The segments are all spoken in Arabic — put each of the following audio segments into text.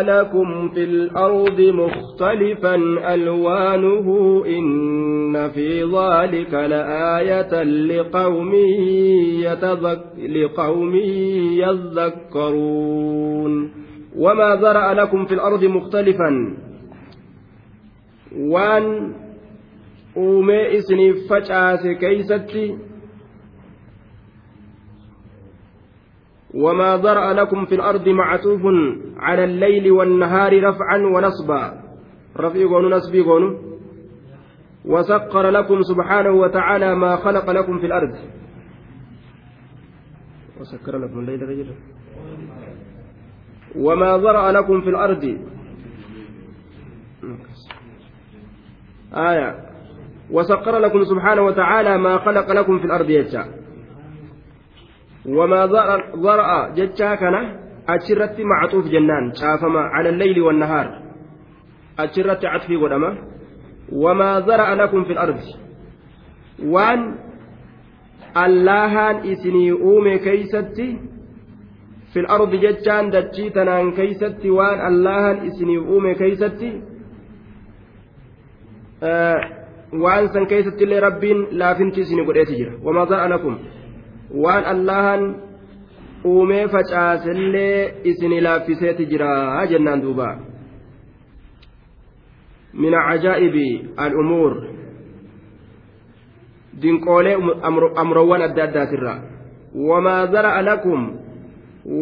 لكم في الأرض مختلفا ألوانه إن في ذلك لآية لقوم, يتذك لقوم يذكرون. وما ذرأ لكم في الأرض مختلفا. وان إسني فجأة كيستي. وما ذرأ لكم في الأرض معطوف على الليل والنهار رفعا ونصبا. رفع قونو نصبي قونو وسخر لكم سبحانه وتعالى ما خلق لكم في الأرض. وسكر لكم الليل غير وما ذرأ لكم في الأرض. آية. وسخر لكم سبحانه وتعالى ما خلق لكم في الأرض يجعل وما ضرأ جتشا كان أشرت معطوف جنان شافما على الليل والنهار أشرت عطفي قدما وما ذرأ لكم في الأرض وان allahan isinii uume keeysatti fil ardi jechaan dachii tanaan keeysatti waan allahan isinii uume keeysatti waan san keeysatti illee rabbiin laafinti isinii godheeti jira wamaa zara'a lakum waan allahan uumee facaasellee isin laaffiseeti jira jennaan duuba min cajaa'ibi al'umuur dinqoolee amroowwan adda addaatirra wamaa zara'a lakum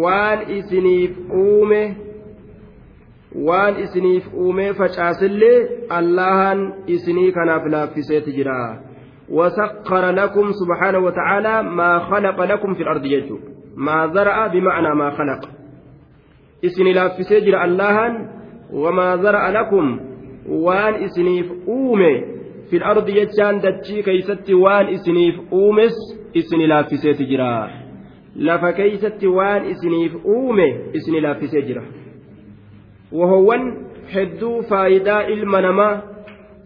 waan isiniif uume waan isiniif uumee facaasellee allahan isinii kanaaf laaffiseeti jira وسخر لكم سبحانه وتعالى ما خلق لكم في الأرض يجو ما زرع بمعنى ما خلق إسن لا سجر اللهن وما زرع لكم وان إسنيف أومي في الأرض يجان دتشي كيست وان إسنيف أومس إسن لا سجرا lafa keeysatti waan isiniif uume isini laaffisee jira wahoowwan hedduu faayidaa ilma namaa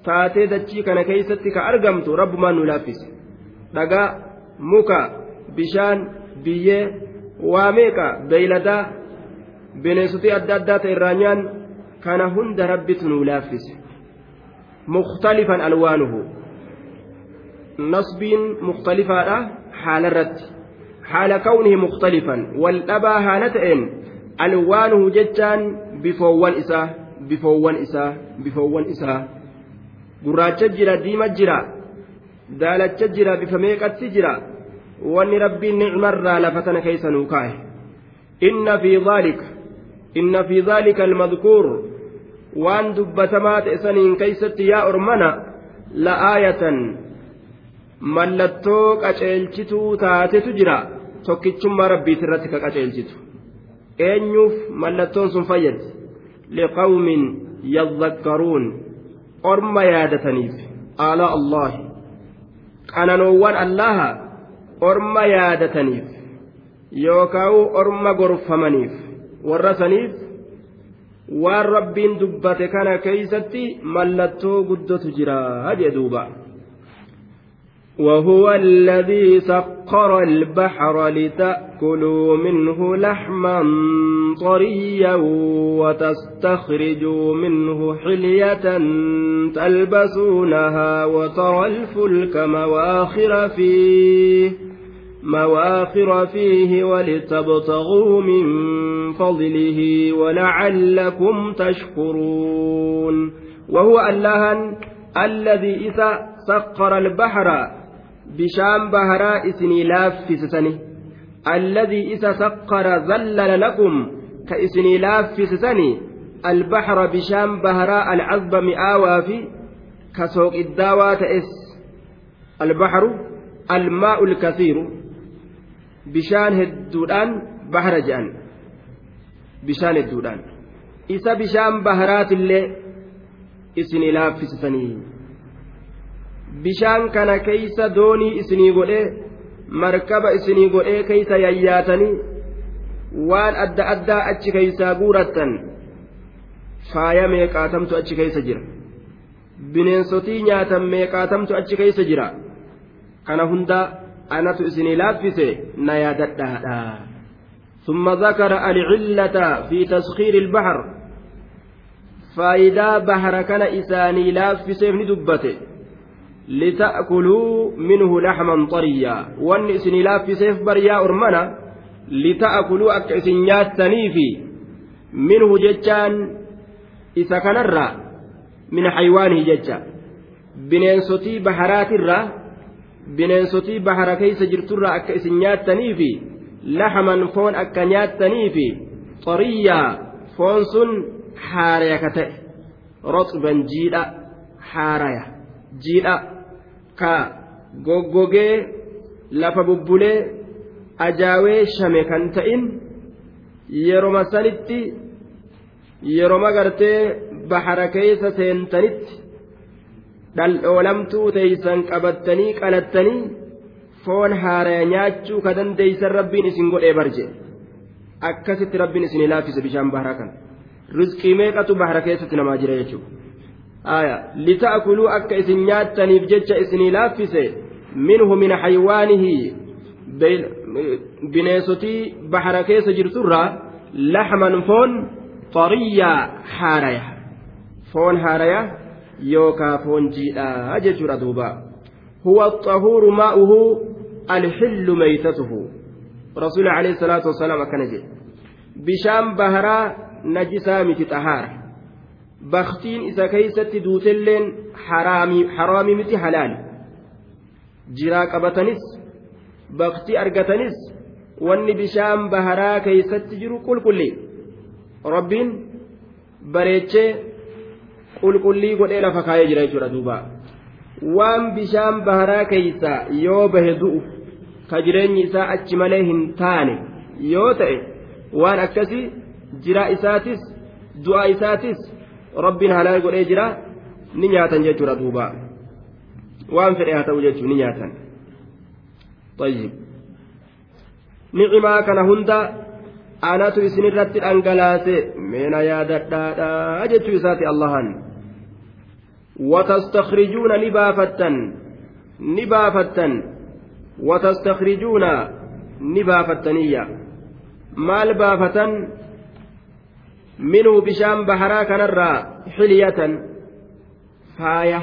taatee dachii kana keeysatti ka argamtu rabbumaan nu laaffise dhagaa muka bishaan biyyee waa meeqa beeyladaa bineensotii adda addaa ta irraa nyaan kana hunda rabbitu nu laaffise mukhtalifan alwaanuhu nasbiin mukhtalifaadha haala irratti haala kawnihi mukhtalifan wal dhabaa haala ta'een alwaanuhu jechaan bifoowwan isaa bifoowwan isaa bifoowwan isaa gurraacha jira diima jira daalacha jira bifa meeqatti jira wanni rabbiin nicmarraa lafa tana keeysa nuu kaa'e inna fi dhaalika inna fi dhaalika almadkuur waan dubbatamaa ta'e saniin keeysatti yaa ormana la'aayatan mallattoo qaceelchituu taatetu jira tokkichummaa rabbiiti irratti ka qaceelchitu eenyuuf mallattoon sun fayyadi liqawmin yadhakkaruun orma yaadataniif ala allahi qananoowwan allaha orma yaadataniif yookaan orma gorfamaniif warra saniif waan rabbiin dubbate kana keeysatti mallattoo guddotu jira jee duuba وهو الذي سخر البحر لتأكلوا منه لحما طريا وتستخرجوا منه حلية تلبسونها وترى الفلك مواخر فيه مواخر فيه ولتبتغوا من فضله ولعلكم تشكرون. وهو الله الذي إذا سقر البحر بشام بهراء إسني لاف في سسني الذي إذا سقر ذلل لكم كإسني لاف في سسني البحر بشام بهراء العظم مآوى في كسوق الداوات إس. البحر الماء الكثير. Bishaan hedduudhaan bahara je'an bishaan hedduudhaan isa bishaan baharaatillee isinii laaffisisanii bishaan kana keeysa doonii isinii godhee markaba isinii godhee keeysa yayyaatanii waan adda addaa achi keeysaa guurattan faaya meeqaatamtu achi keeysa jira bineensotii nyaatan meeqaatamtu achi keeysa jira kana hunda anatu isinii laaffise na yaadadhaadha ثم ذكر العلة في تسخير البحر bahara kana isaanii laaffiseef ni dubbate lita'kuluu minhu laxman xariyyaa wanni isinii laaffiseef baryaa ormana lita'kuluu akka isin nyaattaniifi minhu jechaan isa kanarraa min haywaanihi jecha bineensotii baharaatirraa bineensotii bahara keeysa jirturraa akka isin nyaattaniifi laxman foon akka nyaattaniifi xariyyaa foon sun haaraya ka ta'e roxban jiidha haaraya jiidha. Ka goggogee lafa bubbulee ajaawee shame kan ta'in yeroma sanitti yeroma gartee bahara keessa seentanitti dhaldhoolamtuu teeysan qabattanii qalattanii foon haaraya nyaachuu ka dandeeysan rabbiin isin godhee barje akkasitti rabbiin isin laaffise bishaan baharaa kana rizqii meeqatu bahara keessatti namaa jira jechuudha lita'akuluu akka isin nyaattaniif jecha isinii laaffise minhu min haywaanihi bineensotii bahara keessa jirturraa laxman foon xariyyaa haaraya foon haaraya yookaa foon jiidhaa jechuudha duuba huwa xahuuru maa'uhu alxillu meeytatuhu rasuuli alayhi salaatu wasalaam akkana jedhe bishaan baharaa najisaa miti xahaara baktiin isa keeysatti duutelleen haraami miti halaali jiraa qabatanis baktii argatanis wanni bishaan baharaa keeysatti jiru qulqulli rabbiin bareechee qulqullii godhee lafa kaayee jira jechuudha duuba waan bishaan baharaa keeysa yoo bahe du'u ka jireenyi isaa achi malee hin taane yoo ta'e waan akkasii jira isaatis du'a isaatis rabbiin halaal godhee jira ni nyaatan jechuudha duuba waan fedhe haa ta'u jechuun ni nyaatan طيب ni'imaa kana hunda anatu isinirratti dhangalaase meena yaadadhaadha jechuu isaati allahan وتستخرجون نبافة نبافة وتستخرجون نبافتنية مال بافة minuu bishaan baharaa kanarraa xilyatan faaya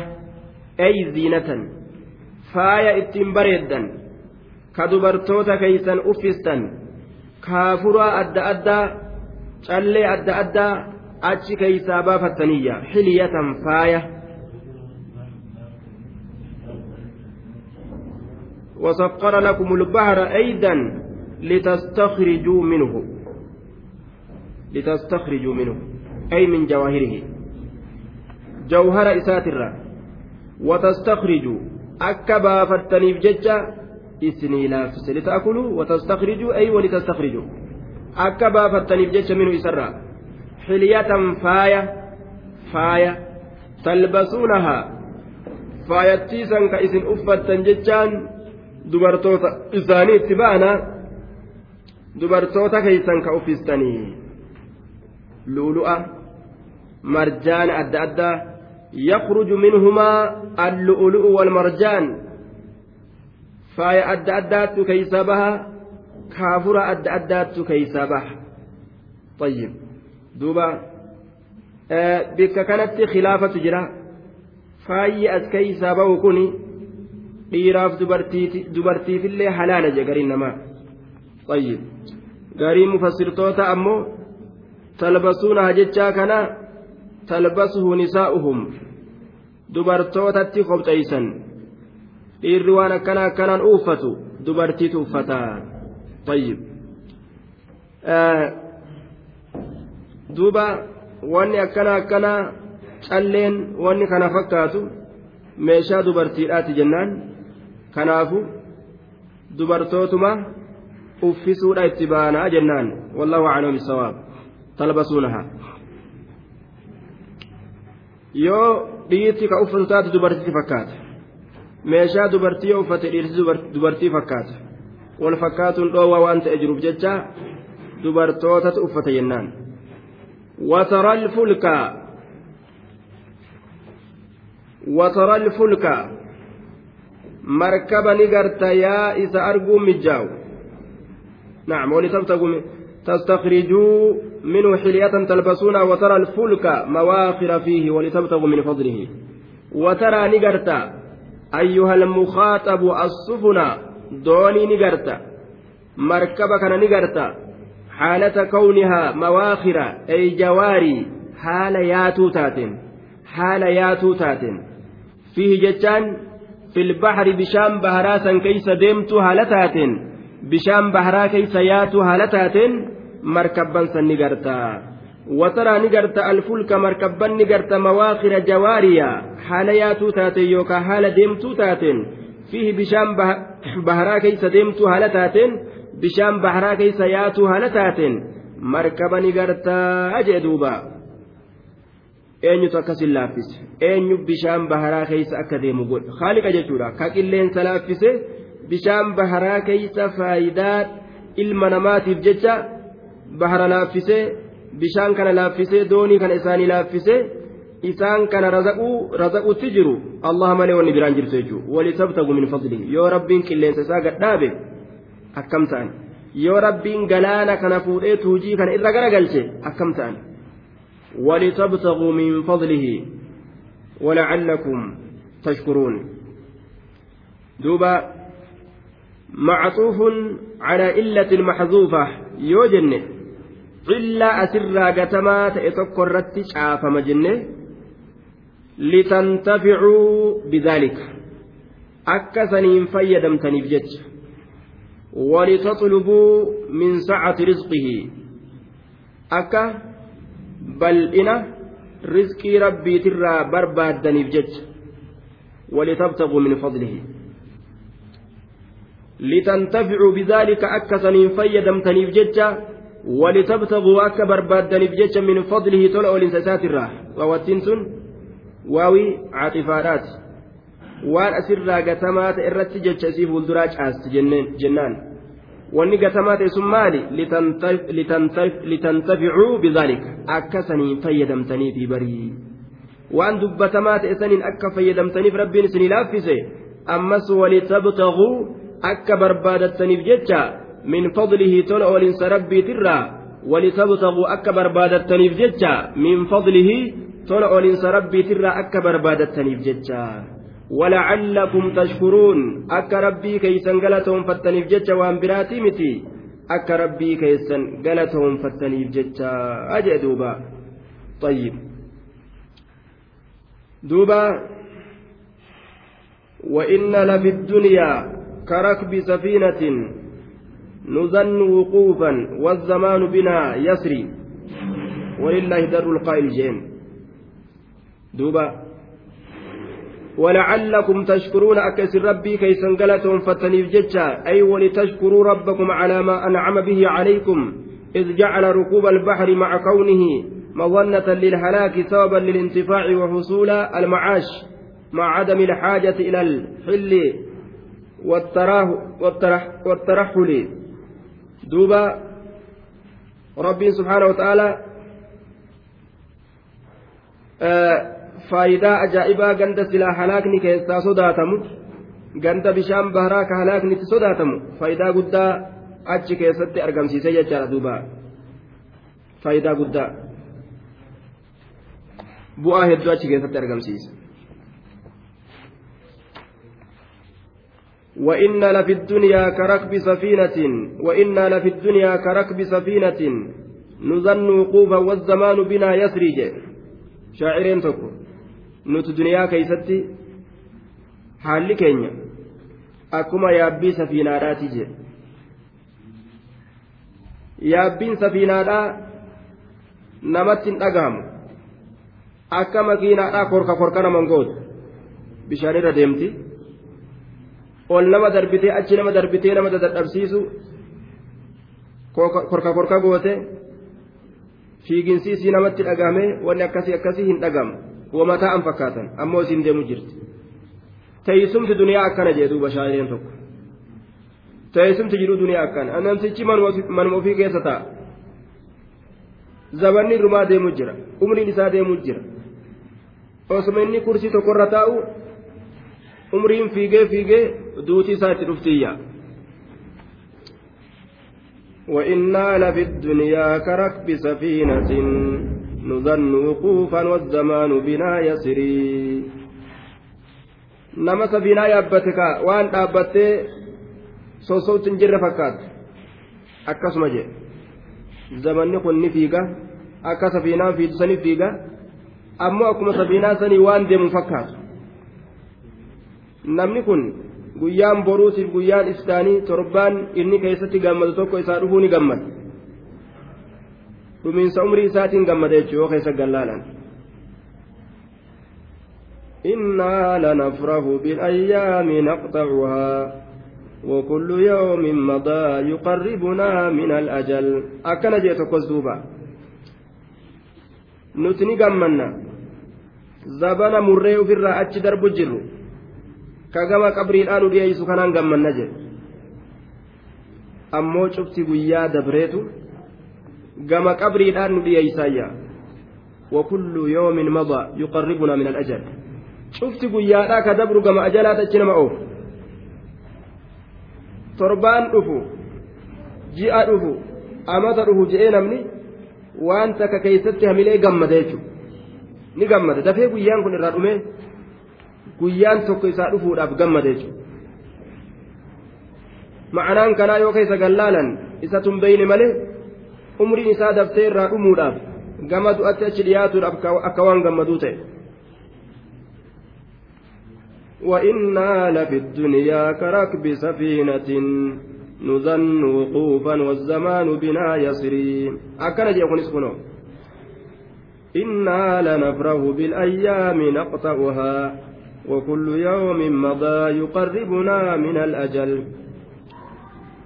ay ziinatan faaya ittiin bareeddan ka dubartoota keeysan uffistan kaafuraa adda addaa callee adda addaa achi keeysaa baafattaniyya xilyatan faaya. وسخر لكم البحر أيضا لتستخرجوا منه لتستخرجوا منه أي من جواهره جوهر إساترة وتستخرجوا أكبا فتنيف ججة إسني لافس لتأكلوا وتستخرجوا أي ولتستخرجوا أكبا فتنيف ججة منه إسرة حلية فاية فاية تلبسونها isin uffattan jechaan dubartoota isaanii itti ba'ana dubartoota keeysan ka uffistanii lu'lu'a marjaana adda addaa yakhruju minhumaa allu'lu'u walmarjaan faaya adda addaattu keeysaa baha kaafura adda addaattu keeysaa baha طيب دوبا bikka kanatti khilaafatu jira faayyi as keeysaa bahu kun dhiiraaf dubartiifillee halaala je gariin namaa طيب garii mufassirtoota ammoo talbasuunaha jechaa kana talbasuhu nisaa'uhum dubartootatti qobxeeysan dhiirri waan akkana akkanaan uffatu dubartiitu uffata tayyib. Duuba wanni akkana akkana calleen wanni kana fakkaatu meeshaa dubartiidhaati jennaan. Kanaafu dubartootuma uffisuudha itti baanaa jennaan. Wallahu aclam bisawaab talbasuunaha. Yoo dhiirti ka uffatu taate dubartitti fakkaata meeshaa dubartii yoo uffate dhiirti dubartii fakkaata wal fakkaatuun dhoowwaa waan ta'e jiruuf jecha dubartootatu uffata jennaan alfulka watara alfulka markaba ni garta yaa isa arguun mijjaa'u نعم ولتبتغوا تستخرجوا منه حلية تلبسون وترى الفلك مواخر فيه ولتبتغوا من فضله وترى نقرت أيها المخاطب السفن دوني نقرت. مركبك نقرت. حالة كونها مواخر أي جواري حال ياتو تاتن حال ياتو فيه جتان في البحر بشام بهراسا كيس ديمت هالتات بشام بهرا كيس ياتو هالتات مركبا سنقرتا. وترى نقرت الفلك مركبا نقرت مواخر جواريا حال ياتو تاتن يوكا حال ديمتو تاتن فيه بشام بهرا كيس ديمتو هالتات بشام بهرا كيس ياتو هالتات مركبا نقرتا أجدوبا eenyutu akkasin laaffise eenyu bishaan baharaa keeysa akka deemu godha haaliqa jechuudha ka qilleensa laaffise bishaan baharaa keeysa faayidaa ilma namaatiif jecha bahara laaffise bishaan kana laaffise doonii kana isaanii laaffise isaan kana razaquutti jiru allah malee wanni biraan jirtu jechuudha walitabtagu min fadlihi yoo rabbiin qilleensa isaa gadhaabe akkam ta'an yoo rabbiin galaana kana fuudhee tuujii kana irra garagalche akkam ta'an. ولتبتغوا من فضله ولعلكم تشكرون دوبا معطوف على إلة المحذوفة يوجن إلا أسرى قتما تأتكرت شعاف مجنة لتنتفعوا بذلك أكسنين فيدمتني بجج ولتطلبوا من سعة رزقه أكا bal'ina rizqii rabbiitirraa barbaaddaniif jecha walitabtaguu min fadlihi litantaficuu bidaalika akka saniin fayyadamtaniif jecha walitabtaguu min fadlihi tola olinsa isaatirraa waawattiin sun waawii caxifaadhaati waan asirraa gatamaa ta'e irratti jecha isii fuulduraa caasti jennaan wanni gatamaa ta'e sun maali litantaficuu bidaalika akka saniin fayyadamtaniifi barii waan dubbatamaa ta'e saniin akka fayyadamtaniif rabbiin isinii laaffise ammas walitabtaguu akka barbaadattaniif jecha min fadlihi tola oolinsa rabbiitirraa walitabtaguu akka barbaadattaniif jecha min fadlihi tola oolinsa rabbiitirraa akka barbaadattaniif jecha ولعلكم تشكرون أك ربي كيسن قلتهم فتنيف جتش وان براتي متي أك ربي كيسن قلتهم فتنيف جتش أجئ دوبا طيب دوبا وإن لفي الدنيا كركب سفينة نظن وقوفا والزمان بنا يسري. ولله در القائل جين. دوبا. ولعلكم تشكرون أكس ربي كي سنقلتهم فتنيف جتشا. أي ولتشكروا ربكم على ما أنعم به عليكم. إذ جعل ركوب البحر مع كونه مظنة للهلاك سببا للانتفاع وحصول المعاش مع عدم الحاجة إلى الحل والترحل. دوبا ربي سبحانه وتعالى آه faayidaa ajaa'ibaa ganda silaa halaakni keessaa sodaatamu ganda bishaan baharaa ka halaaknitti sodaatamu faayidaa guddaa achi keessatti argamsiise jechaadha duuba faayidaa guddaa bu'aa hedduu achi keessatti argamsiise. وإن لفي الدنيا كركب سفينة وإنا لفي الدنيا كركب سفينة نظن وقوفا والزمان بنا يسرج شاعرين تكون nuti duniyaa keeysatti haalli keenya akkuma yaabbii safiinaadhaati jedhe yaabbiin safiinaadhaa namatti hin dhagahamu akka makiinaadhaa korka korka naman gootu bishaanirra deemti ol nama darbitee achi nama darbitee nama dadhabsiisu korka korka goote fiiginsiisii namatti dhagahame wanni akkasii akkasii hin dhagamu. Wama taa'an fakkaatan ammoo isiin deemu jirti. Teessumti duniyaa akkana jee duuba shaayireen tokko. Teessumti jiru duniyaa akkana. Namtichi manuma ofii keessa taa'a zabanni rumaa deemu jira. Umriin isaa deemu jira. Osuma inni kursii tokkorra taa'u umriin fiigee fiigee duutii isaa itti dhuftiyya وإنا لفي الدنيا كركب سفينة نظن وقوفا والزمان بنا يسري yaabbate ka waan dhaabbattee sosootti hin jirre fakkaatu akkasuma jedhe zamanni kun ni fiiga akka safiinaan fiitu sani fiiga ammoo akkuma safiinaa sanii waan deemu fakkaatu namni kun guyyaan boruutiif guyyaan iftaanii torbaan inni keessatti gammadu tokko isaa dhufuu ni gammada dhumiinsa umrii isaatiin gammada jechuudha yoo keessa gallaalan. إنا لنفرح بالأيام نقطعها وكل يوم مضى يقربنا من الأجل أكن جيت كوزوبا نتني قمنا زبنا مريو في الرأتش درب الجر كما قبري الآن ديسو كان قمنا جي ammoo cufti guyyaa dabreetu gama qabriidhaan nu dhiyeeysaayya wakullu yoomin mada yuqarribuna min alajal cufti guyyaadhaa ka dabru gama ajalaa tachi nama oofu torbaan dhufu ji'a dhufu amata dhufu je'ee namni waan takka keeysatti hamilee gammada jechuudha ni gammada dafee guyyaan kun irraa dhumee guyyaan tokko isaa dhufuudhaaf gammada jechuudha ma'anaan kanaa yoo keessa gallaalan isa tun beeyne malee umriin isaa daftee irraa dhumuudhaaf gama du'atti achi dhiyaatuudhaaf akka waan gammaduu ta'e. وإنا لفي الدنيا كركب سفينة نظن وقوفا والزمان بنا يسري أكن يكون اسمه إنا لنفرح بالأيام نقطعها وكل يوم مضى يقربنا من الأجل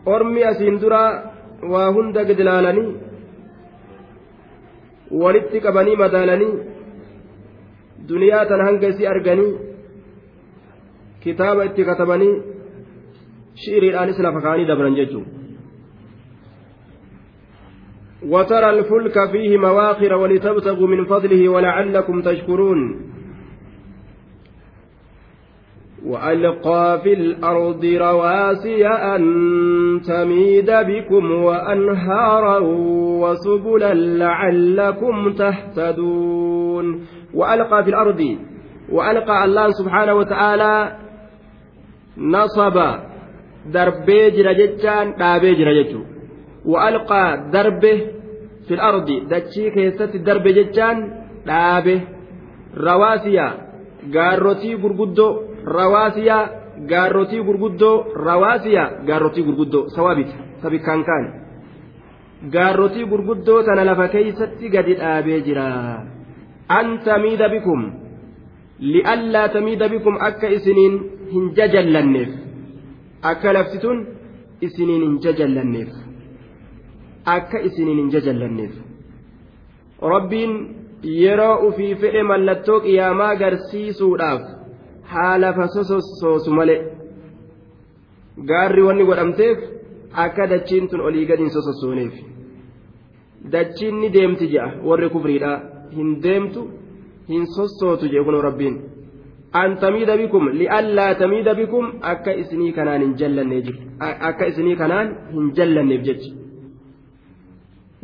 أرمي أسندرا وهند قدلالني walitti qabanii madaalanii duniyaa tan hanga isii arganii kitaaba itti katabanii shi'iriidhaanis lafa kaanii dabran jechuun وترى الفلك فيه مواخر ولتبتغوا من فضله ولعلكم تشكرون وألقى في الأرض رواسي أن تميد بكم وأنهارا وسبلا لعلكم تهتدون. وألقى في الأرض وألقى الله سبحانه وتعالى نصب دربيج رجتان دابيج رجته وألقى دربه في الأرض دتشيك يستت درب جتان دابه رواسيا قارتي برقدو. Rawaasiyaa gaarrotii gurguddoo rawaasiyaa gaarrotii gurguddoo sawaabiti sabikkaan kaan gaarrotii gurguddoo tana lafa keeysatti gadi dhaabee jira. An tamiida bikum li'allaa tamiida bikum akka isiniin hin jajallanneef. Akka lafti tun isiniin hin jajallanneef. Akka isiniin hin jajallanneef. Rabbiin yeroo ufii fedhe mallattoo qiyaamaa garsiisuudhaaf haalafa sosossoosu malee gaarri wanni godhamteef akka dachiin tun olii gadi hin sosossooneef dachiin ni deemti je'a warri kufriidha hin deemtu hin sossootu jee kun rabbiin. an tamiida bikum li'allaa tamiida bikum akka isinii kanaan hin jallanne akka isinii kanaan hin jallanneef jecha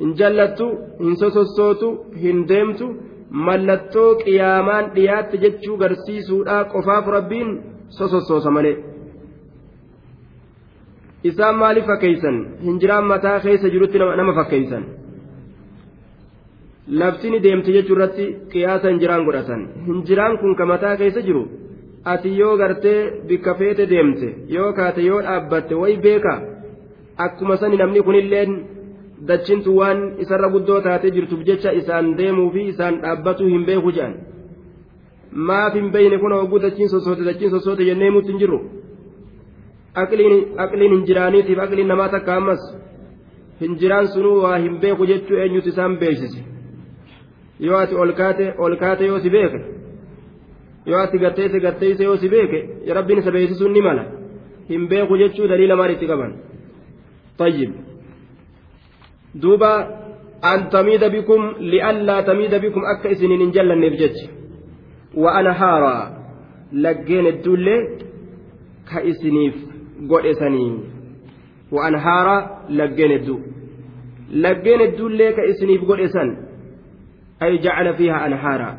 hin jallattu hin sosossootu hin deemtu mallattoo qiyaamaan dhiyaatti jechuu garsiisuudhaa qofaaf rabbiin sosossoosa malee. Isaan maaliif fakkeeysan hinjiraan mataa keessa jirutti nama fakkeeysan lafti ni deemte jechuu irratti qiyaasa hinjiraan godhatan. Hinjiraan kun ka mataa keessa jiru? Ati yoo gartee bikka feete deemte yoo kaate yoo dhaabbatte way beeka akkuma sani namni kunilleen dachintu waan isarra guddoo taatee jirtuuf jecha isaan deemuu fi isaan dhaabbatuu hin beeku jedhan maaf hin beeyne kun hogguu dachiin sossoote dachiin sossoote jennee mutti hin jirru aqliin hinjiraaniitiif aqliin namaa takka ammas hinjiraan sunuu waa hin beeku jechuu eenyutu isaan beeksise yoo ati ol kaate ol kaate yoo si beeke yoo ati gatteesse gatteesse yoo si beeke rabbiin isa beeksisuun ni mala hin beeku jechuu daliila maal itti qaban طيب دوبا أن تميد بكم لئلا تميد بكم أكا إسنين جل النبجج وأنهارا لقين الدولة كإسنيف قد إسنين وأنهارا لقين الدو laggeen hedduullee ka isiniif godhe san ay jacala fiihaa anhaara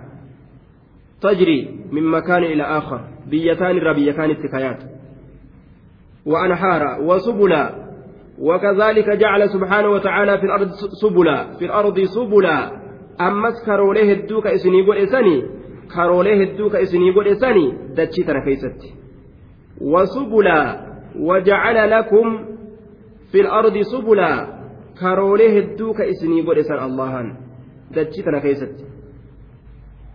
tajrii min makaanin ila aakhar biyyataan irraa biyya kaanitti kayaat وأنحارا وسبلا وكذلك جعل سبحانه وتعالى في الأرض سبلا في الأرض سبلا. أمس كروليه الدوك إسني قول إساني كروليه الدوك إسني قول إساني دتشي تركيست وسبلا وجعل لكم في الأرض سبلا. كروليه الدوك إسني قول إسان اللهان دتشي تركيست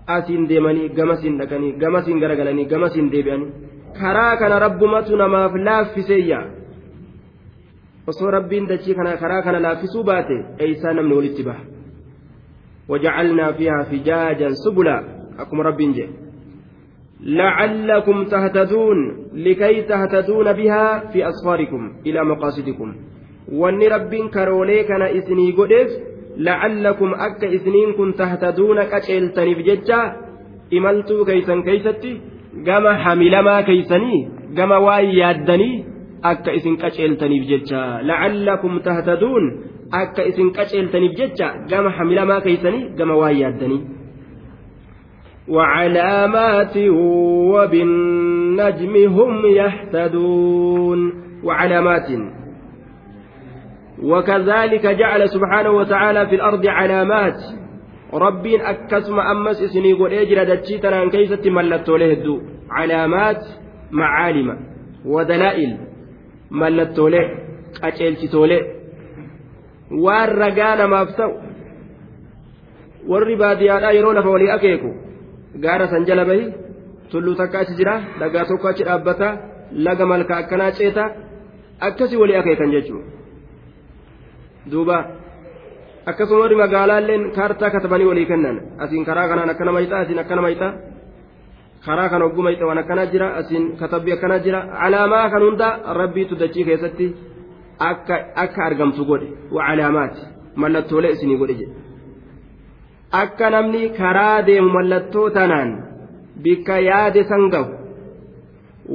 asiin deemanii gamasiin dhaqanii gamasiin garagalanii gamasiin deebi'anii karaa kana rabbumatu namaaf laaffiseeyya osoo rabbiin dachii kana karaa kana laaffisuu baate eeysaa namni walitti baha? وجعلنا فيها فجاجا سبلا أكم رب جي لعلكم تهتدون لكي تهتدون بها في أسفاركم إلى مقاصدكم وأن رب كرولي كان إسني قدس لعلكم أك إسنين كن تهتدون كأجلتني بججة إملتوا كيسا كيستي gama hamilamaa keeysanii gama waan yaaddanii akka isin qaceeltaniif jecha lacallakum tahtaduun akka isin qaceeltaniif jecha gama hamilamaa keeysanii gama waan yaaddanii وعلامات وبالنجم هم يهتدون وعلامات وكذلك جعل سبحانه وتعالى في الأرض علامات akkasuma ammas isinii godhee jira dachii tanaan keeysatti mallattoolee hedduu calaamaat macaalima wadalaa'il mallattoolee qaceelchitoolee waan ragaa namaaf ta'u warri baadiyyaadhaa yeroo lafa walii akeeku gaara san jala bahi tulluu takka achi jira dhagaa tokko achi dhaabbata laga malka akkanaa ceeta akkasii walii akeekan jechuudha. Duuba. akkasuma warri magaalaalleen kaartaa katabanii walii kennan. Asiin karaa kanaan akkana mayxa asiin akkana mayxa karaa kan hogguu mayxa waan akkana jira asiin katabbii akkana jira calaamaa kan hunda rabbiitu dachii keessatti akka akka argamtu godhe waa calaamaati mallattoolee isinii godhe jedhe akka namni karaa deemu mallattoo tanaan bikka yaade san gahu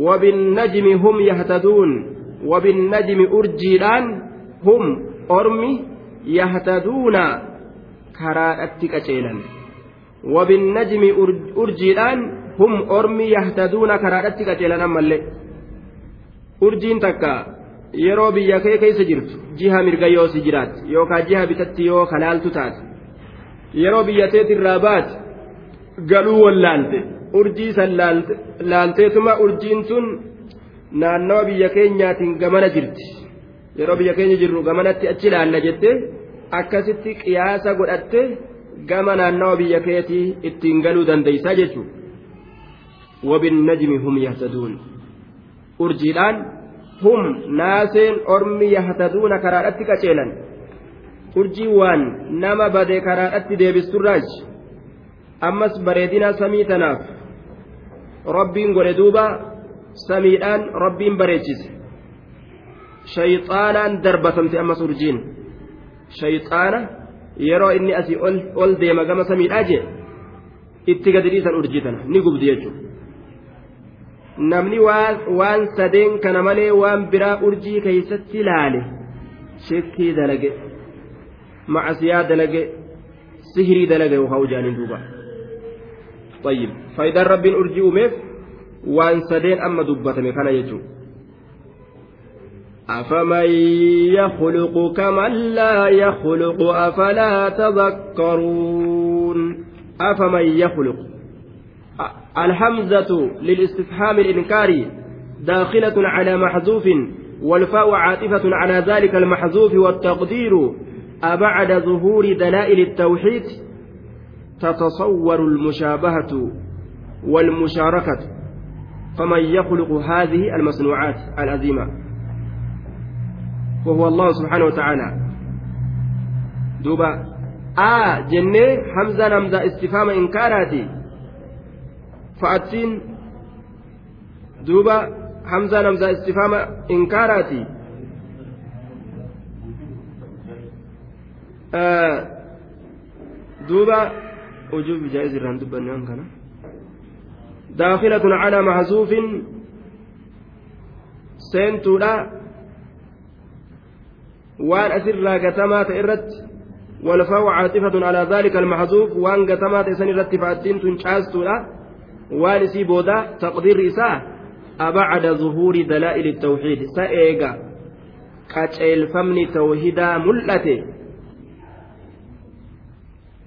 وبالنجم هم يهتدون وبالنجم أرجيدان هم أرمي yahtaduuna karaadhatti qaceelan wabinnajmi urjiidhaan hum ormi yahtaduuna karaadhatti qaceelan ammallee urjiin takka yeroo biyya kee keessa jirtu jiha mirga yoo si jiraatti yookaan jiha bitatti yoo kalaaltu taate yeroo biyya teetirraa baate galuu wallaalte urjii san laalteetuma urjiin tun naannawa biyya keenyaatiin gamana jirti. Yeroo biyya keenya jirru gamanatti achi laalla jettee akkasitti qiyaasa godhatte gama naannawa biyya keetii ittiin galuu dandeeysaa jechuudha wabinnajmi hum yahtaduun urjiidhaan hum naaseen ormi yahtaduuna karaadhatti qaceelan urjii waan nama bade karaadhatti deebisturraaji ammas bareedina samii tanaaf rabbiin godhe duuba samiidhaan rabbiin bareechise shayxaanaan darbatamte ammas urjiin shayxaana yeroo inni asii ol deema gama samiidhaa jee itti gadi dhiisan urjii tana ni gubdi namni waan sadeen kana malee waan biraa urjii keeysatti laale shekkii dalage macasiyaa dalage sihirii dalage haa ujaaniin duuba طيب فإذا رب أرجي أميف وان سدين أما دبتم كان يجو أفمن يخلق كمن لا يخلق أفلا تذكرون أفمن يخلق الحمزة للاستفهام الإنكاري داخلة على محذوف والفاء عاطفة على ذلك المحذوف والتقدير أبعد ظهور دلائل التوحيد تتصور المشابهة والمشاركة فمن يخلق هذه المصنوعات العظيمة وهو الله سبحانه وتعالى. دوبا آ جنة حمزة نمزة استفهام إنكاراتي. فأتين دوبا حمزة نمزة استفهام إنكاراتي آه دوبا وجوب جائز الران دبا كان داخلة على محذوف waan asirraa gatamaa ta'e irratti والفاء عاطفة على ذلك المحذوف وان قتمات سن الرتي فأتين تنشاستولا وان سي بودا تقدير إساء أبعد ظهور دلائل التوحيد سأيغا قاتل فمن توحيدا ملته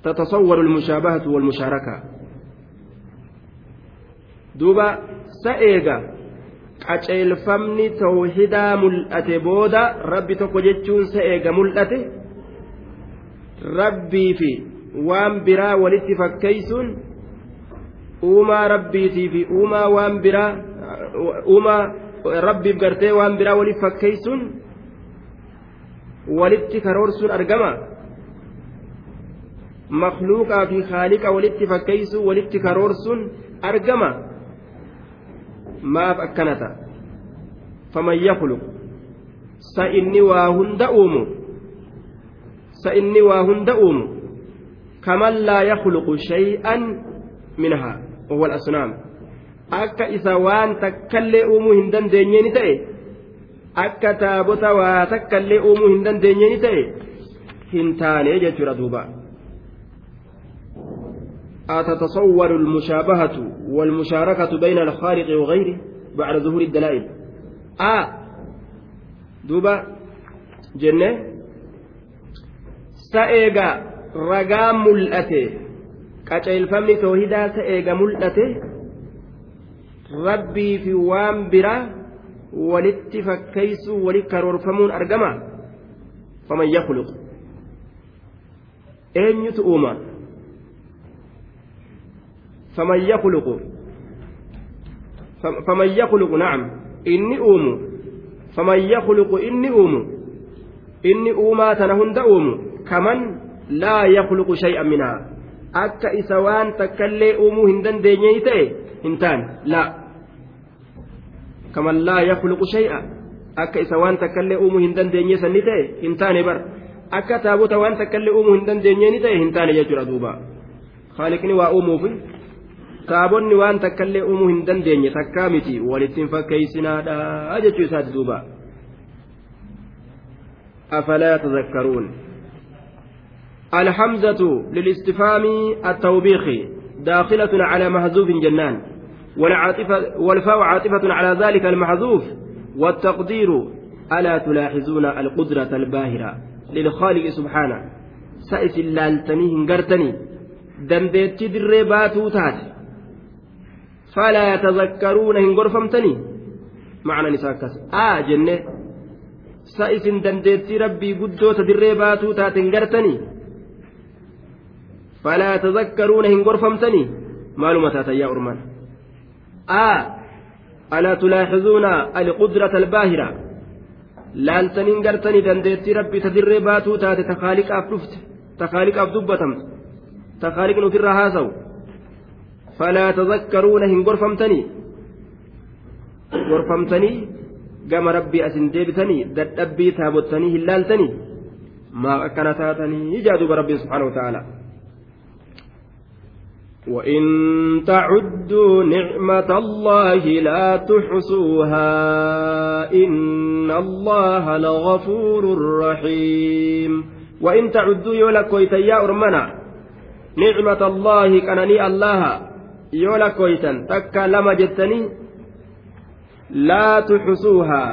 تتصور المشابهة والمشاركة دوبا سأيغا mul'ate booda rabbi tokko jechuun sa eega mul'ate rabbii fi waan biraa walitti fakkeeysuun uumaa rabbiitii fi uumaa waan biraa uumaa rabbiif gartee waan biraa walitti fakkeeysuun walitti karoorsuun argama? Makluuqaa fi haaliqa walitti fakkeeysuun walitti karoorsuun argama. maaf akkanata faman yakluq sa inni waa hunda uumu? Sa inni waa hunda uumu? Kaman laa yakluqu shay'an minhaa isa waan takkallee uumuu hin dandeenyeeni ta'e akka taabota waa takkallee uumuu hin dandeenyeeni ta'e hin taane jechuudha duuba أتتصور المشابهة والمشاركة بين الخالق وغيره بعد ظهور الدلائل آه دوبا جنة سأيغا رقا ملأته qacaylfamni toohidaa ta'e ga mul'ate rabbii fi waan biraa walitti fakkeeysuu wali karoorfamuun argama? Faman yakluq eenyutu uuma? Faman yakluqu faman yakluqu na'am. Inni uumu? Faman yakluqu inni uumu? Inni uumaa tana hunda uumu? Kaman laa yakluqu shay'an minaa akka isa waan takka illee uumuu hin dandeenye ta'e hin taane. Laa kaman laa yakhluqu shay'a. Akka isa waan takka illee uumuu hin dandeenye sanni ta'e hin taane bar akka taabota waan takka illee uumuu hin dandeenye ni ta'e hin taane jechuudha duuba. Haaliqni waa uumuufi taabonni waan takkallee uumuu hin dandeenye takkaa miti. Walittiin fakkeeysinaadha jechuu isaati duuba. Afalaa tazakkaruun الحمزة للاستفهام التوبيخي داخلة على محذوف جنان والعاطفة والفاء عاطفة على ذلك المحذوف والتقدير ألا تلاحظون القدرة الباهرة للخالق سبحانه. سائس اللالتني هنقرتني دندت درباتو تاتي. فلا يتذكرون هن غرفمتني معنى نساكس آه جنة. سائس دندتي ربي قدو تدري باتو تاتن فلا يتذكرون هن غرفمتني معلومة يا أرمان آه ألا تلاحظون القدرة الباهرة dandeettii rabbi ta dirree baatuu taate takaaliqaaf dhufte takaaliqaaf dubbatamte takaaliqni ofirraa haasawu falaa tazakkaruuna hin gorfamtanii gorfamtanii gama rabbii asin deebitanii dadhabbii taabottanii hin laaltanii maaf akkana taatanii jaaduba rabbiin subhaanahu wataaalaa وإن تعدوا نعمة الله لا تحصوها إن الله لغفور رحيم وإن تعدوا يولكويتا يا أرمنا نعمة الله كانني الله يولكويتا تكا لما جتني لا تحصوها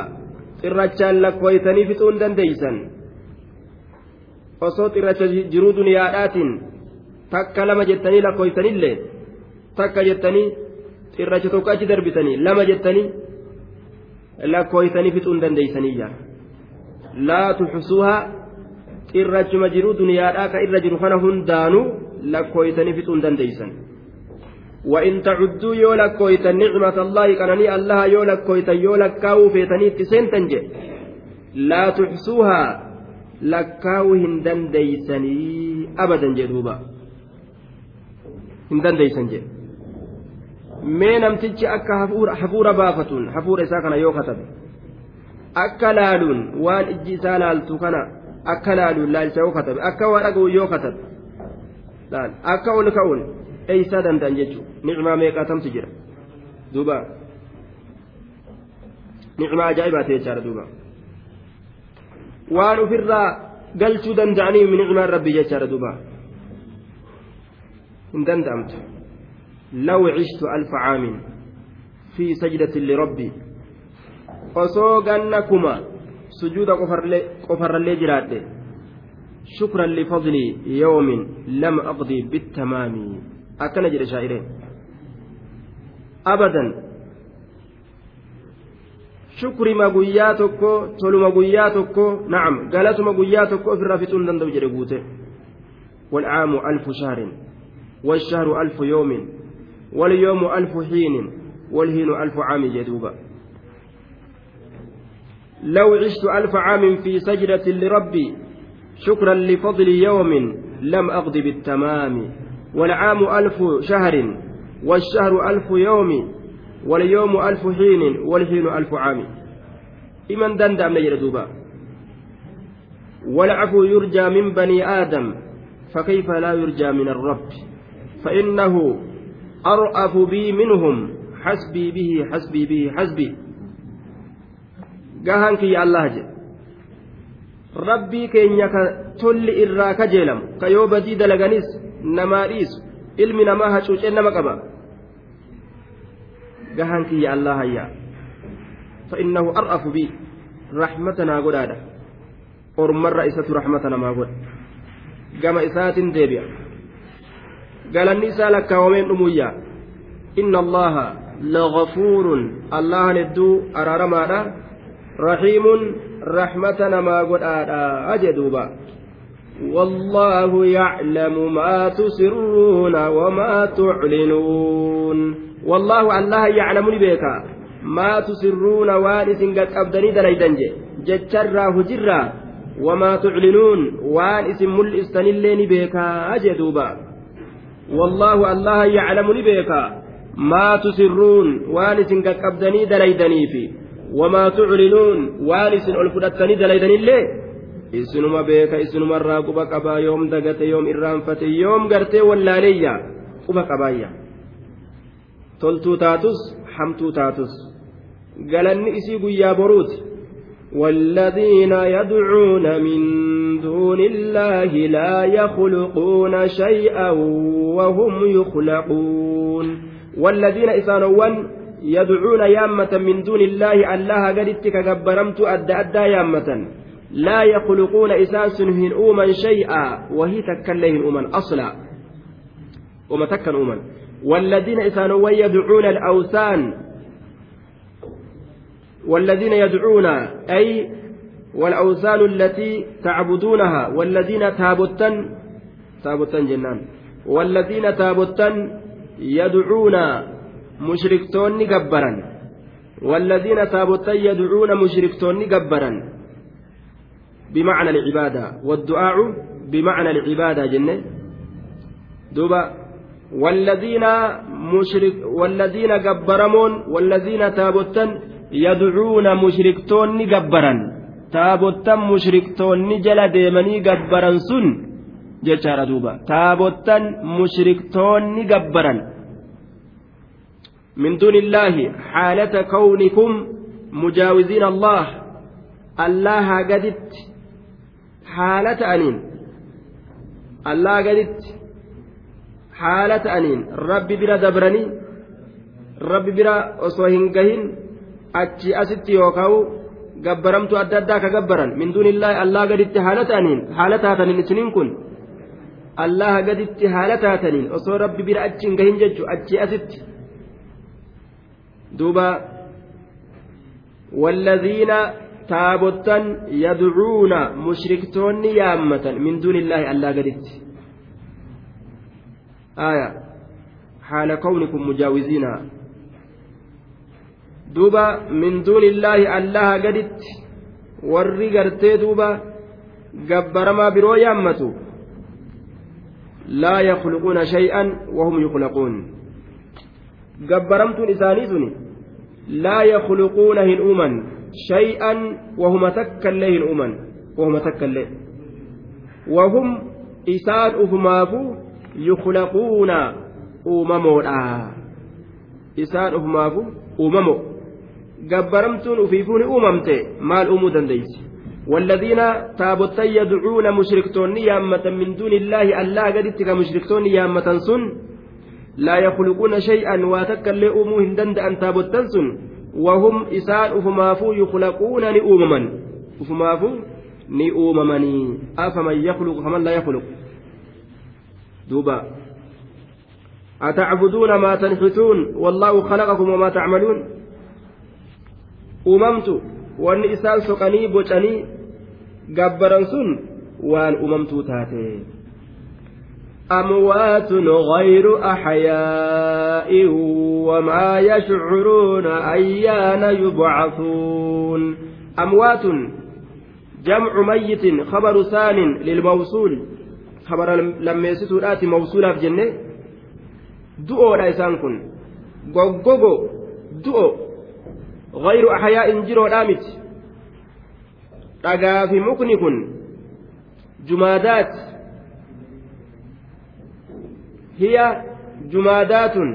إرجا لكويتني في سندن ديسا وصوت إرجا جرود نياتاتٍ takka lama jettanii lakkoytanillee takka jettanii xirracha tokko achi darbitanii lama jettanii lakkoytanii fixuu hin dandeeysaniyya laa tuxusuuhaa xirrachuma jiruu duniyaadhaa ka irra jiru kana hundaanuu lakkoytanii fixuu hin dandeeysan وإن تعدوا يولك كويتا نعمة الله كانني الله يولك كويتا يولك كاو فيتني تسنتن لا تحسوها لكاو هندن ديسني أبدا جدوبا hin dandeeysan jedhe. Mee namtichi akka hafuura baafatuun hafuura isaa kana yoo katabe akka laaluun waan ijji isaa laaltu kana akka laaluun laalcha yoo katabe akka waa dhaga'u yoo katabe akka ol ka'uun eeysaa danda'an jechuudha. Nicmaa meeqaatamtu jira? Duuba. Nicmaa ajaa'ibaa ta'e jechaadha duuba. Waan ofirraa galchuu danda'anii nicmaan rabbii jechaadha duuba. Hin danda'amtu law cishtu alfa caamin fi sajdatin lirabbii osoo ganna kuma aqdii bittamaamii akkana jedhe shaa'ireen abadan shukrima guyyaa tokko toluma guyyaa tokko nacam galatuma guyyaa tokko ofirraa fixuu hin danda'u jedhe guute والعام ألف شهر والشهر ألف يوم واليوم ألف حين والهين ألف عام جدوبا لو عشت ألف عام في سجدة لربي شكرا لفضل يوم لم أقض بالتمام. والعام ألف شهر والشهر ألف يوم واليوم ألف حين والحين ألف عام. إمن دندم نجر دوبا والعفو يرجى من بني آدم فكيف لا يرجى من الرب؟ فإنه أرأف بي منهم حسبي به حسبي به حسبي gahaan kiyya allah jedhe rabbii keenya ka tolli irraa kajeelamu ka yoo badii dalaganis namaa dhiisu ilmi namaa hacuucee nama qaba gahaan kiyya allah hayyaa فإنه أرأف بي رحمتنا قدادة أرمر إسات رحمتنا ما قد قام إسات ديبيا قال النساء لك ومن أمويا إن الله لغفور الله ندو أرارما رحيم رحمتنا ما قد أجدوبا والله يعلم ما تسرون وما تعلنون والله الله يعلمني بك ما تسرون وانس قد أبدني دليدنج جتشرا هجرا وما تعلنون وانس ملئستن اللين بك أجدوبا والله الله يعلمني بك ما تسرون وانس قد أبدني دليدني في wamaa tuclinuun waan isin ol fudhattanii dalaydanillee isinuma beeka isinumarraa quba qabaa yoom dagate yoom irraanfate yoom gartee wallaaleeyya quba qabaayya toltuu taatus hamtuu taatus galanni isii guyyaa boruuti والذين يدعون من دون الله لا يخلقون شيئا وهم يخلقون. والذين إسانوان يدعون يامة من دون الله الله قدت كجبرمت أدى أدى يامة. لا يخلقون إساس هن أوما شيئا وهي تكلهن أوما أصلا. وما تكن أوما والذين إسانوا يدعون الأوثان. والذين يدعون أي والأوثان التي تعبدونها والذين تابتا تابتا جنان. والذين تابتا يدعون mushriktoonni gabbaran والذين تابوتا يدعون مشركتون جبرا بمعنى العبادة. والدعاء بمعنى العبادة جنة. دوبا. والذين مشرك والذين جبرمون والذين تابوتا يدعون مشركتون جبرا taabottan mushriktoonni jala deemanii gabbaran sun jechaadha duuba. Taabottan mushriktoonni gabbaran. Min duunillaahi haalata kawnikum mujaawiziin allah. Allaha gaditti haala ta'aniin allaha gaditti haala ta'aniin rabbi bira dabranii rabbi bira osoo hin gahin achi asitti yookaan gabbaramtu adda addaa ka gabbaran min duunillaahi allaa gaditti haala ta'aniin haala taataniin isiniin kun allaha gaditti haala taataniin osoo rabbi bira achi hin gahin jechu achi asitti duuba والذين يدعون مشركتون يامة من دون الله ألا قدت آية حال كونكم مجاوزين من دون الله ألا قدت warri gartee duuba gabbaramaa biroo yaammatu laa yakhluquuna shay'an wahum yukhlaquun gabbaramtuun isaanii suni laa yakhluquuna hin uuman shay'an wahuma takkaillee hin uuman wahuma takkaillee wahum isaan ufumaafu yukhlaquuna uumamoodha isaan ufumaafu uumamo gabbaramtuun ufiifuu ni uumamte maal uumuu dandeeysi والذين تابوتا يدعون مشركتون يامة من دون الله ألا قدتك مشركتون يامة سن لا يخلقون شيئا واتكل أموهن دند أن تابوتا سن وهم إسان أفمافو يخلقون لأمما أفمافو لأممني أفمن يخلق فمن لا يخلق دوبا أتعبدون ما تنحتون والله خلقكم وما تعملون أممت wanni isaan soqanii bocanii gabbaran sun waan umamtuu taate. أموات غير أحياء وما يشعرون أيان يبعثون أموات جمع ميت خبر ثان للموصول خبر لما يسيتوا الآتي موصولة في جنة دؤو لا يسان كن غوغوغو دؤو غير أحياء جرو دامت dhagaa fi mukni kun jumaadaat hiya jumaadaatun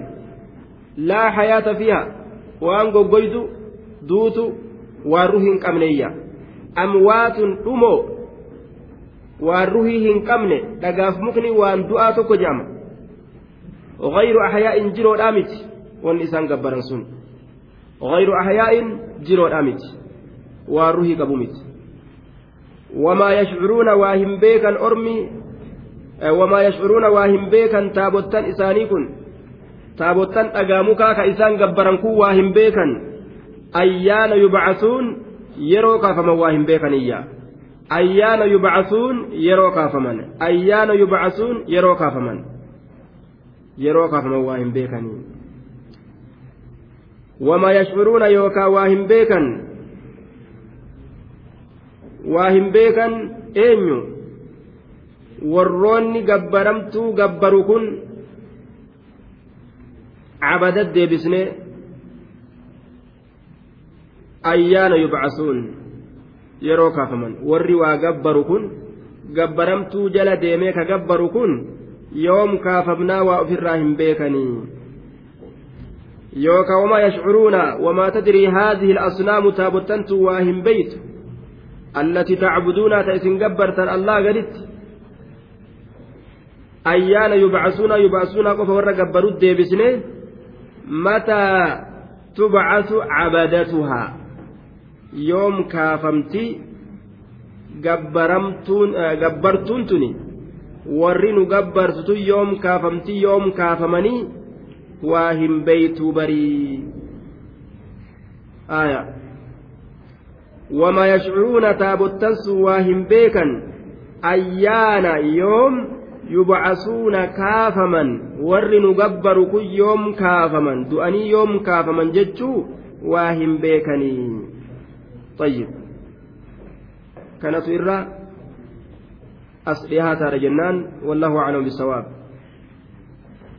laa hayaata fiha waan goggoydu duutu waan ruhi hin qabneeyya amwaatun dhumoo waan ruhii hin qabne dhagaaf mukni waan du'aa tokko jedhama غير أحياء جرو دامت وان إسان قبرن سن غير أحياء جرو دامت وروحي قبومت وما يشعرون واهم بيكا أرمي وما يشعرون واهم بيكا تابوتان إسانيكن تابوتان أقاموكا كإسان قبرنكو واهم بيكا. أيان يبعثون yeroo kaafaman waa hin beekaniyya ayyaana yubcasuun yeroo kaafaman ayyaana yubcasuun yeroo kaafaman yeroo kaafaman waa hin beekanii wamaa yashcuruuna yookaa waa hin beekan waa hin beekan eenyu warroonni gabbaramtuu gabbaru kun cabadad deebisne ayyaana yubcasuun yeroo kaafaman warri waa gabbaru kun gabbaramtuu jala deemee ka gabbaru kun yoom kaafamnaa waa ofirraa hin beekanii wamaa yashcuruuna wamaa tadrii haadhihi al-asnaamu taabottantu waa hin beeytu التي تعبدون تأسن قبرتا الله قدت أيان يبعثون يبعثون قف ورا قبروا الديبسنه متى تبعث عبدتها يوم كافمتي tuni warri nu gabbartutu yoom kaafamtii yoom kaafamanii waa hin beeytuu barii aya وما يشعرون تابوتنس واهم بيكا أيان يوم يبعثون كافما ور نقبر كل يوم كافما دؤني يوم كافما جتشو واهم بيكني. طيب. كانت إرى أصلها ترى جنان. والله أعلم بالصواب.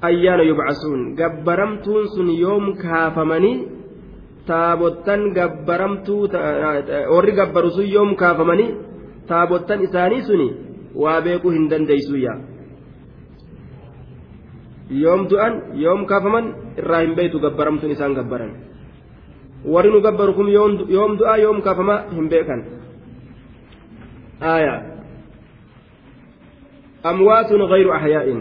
أيان يبعثون قبرمتون سن يوم كافمني taabottan gabbaramtuu warri gabbaru sun yoom kaafamanii taabottan isaanii suni waa beekuu hin dandeeysuyya yoom du'an yoom kaafaman irraa hin beeytu gabbaramtuun isaan gabbaran warri nu gabbaru kun yoom du'a yoom kaafama hin beekan aya amwaatun gayru ahyaa'in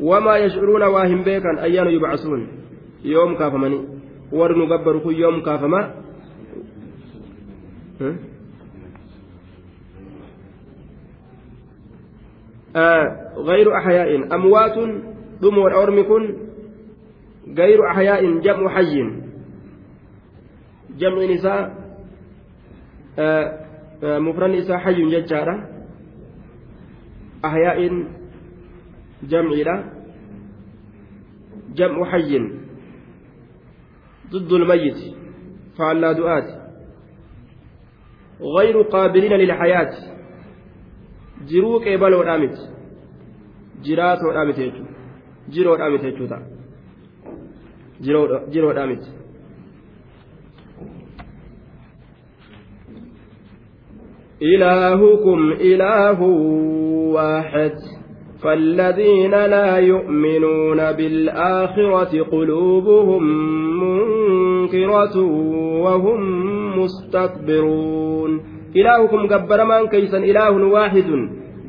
wamaa yashcuruuna waa hin beekan ayyaana yubcasuun yoom kaafamanii warri nu gabbaru kun yoom kaafamaa غير أحياء أموات دم والأورم كن غير أحياء جمع حي جمع نساء مفرد نساء حي ججارة أحياء جمع لا جمع حي ضد الميت فعلى دعات غير قابلين للحياة jiruu qeebaloo miti jiraatoodhaa miti jechuudha jiroodhaa miti jechuudha jiroodhaa miti. إلهكم إله واحد فالذين لا يؤمنون بالآخرة قلوبهم منكرة وهم مستكبرون. إلهكم جبر من كيسا إله واحد.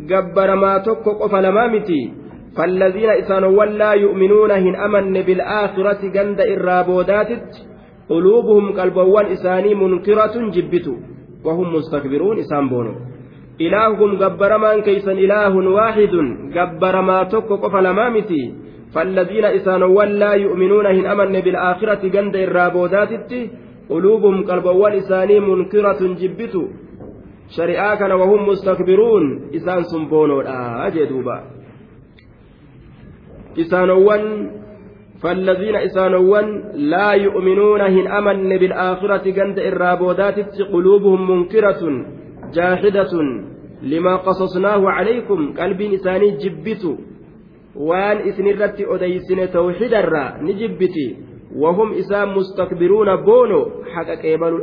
جبر ما تكو فلمامتي فالذين إسانوا لا يؤمنون هن أمن بالآخرة جند الرابودات قلوبهم قلبوان إساني منكرة جبتو. وهم مستكبرون إسان بونو. إلهكم جبر من كيسا إله واحد جبر ما تكو فلمامتي فالذين إسانوا لا يؤمنون هن أمن بالآخرة جند الرابودات قلوبهم قلبوان إساني منكرة wahum mustakbiruun isaan sun boonoodha jee duuba isaanowwan فالذين إسانوان لا يؤمنون هن أمن بالآخرة جند إرابودات قلوبهم منكرة. جاحدة لما قصصناه عليكم قلب إساني جبت وان إسنرت أديسن توحيد الرا نجبتي. وهم إسان مستكبرون بونو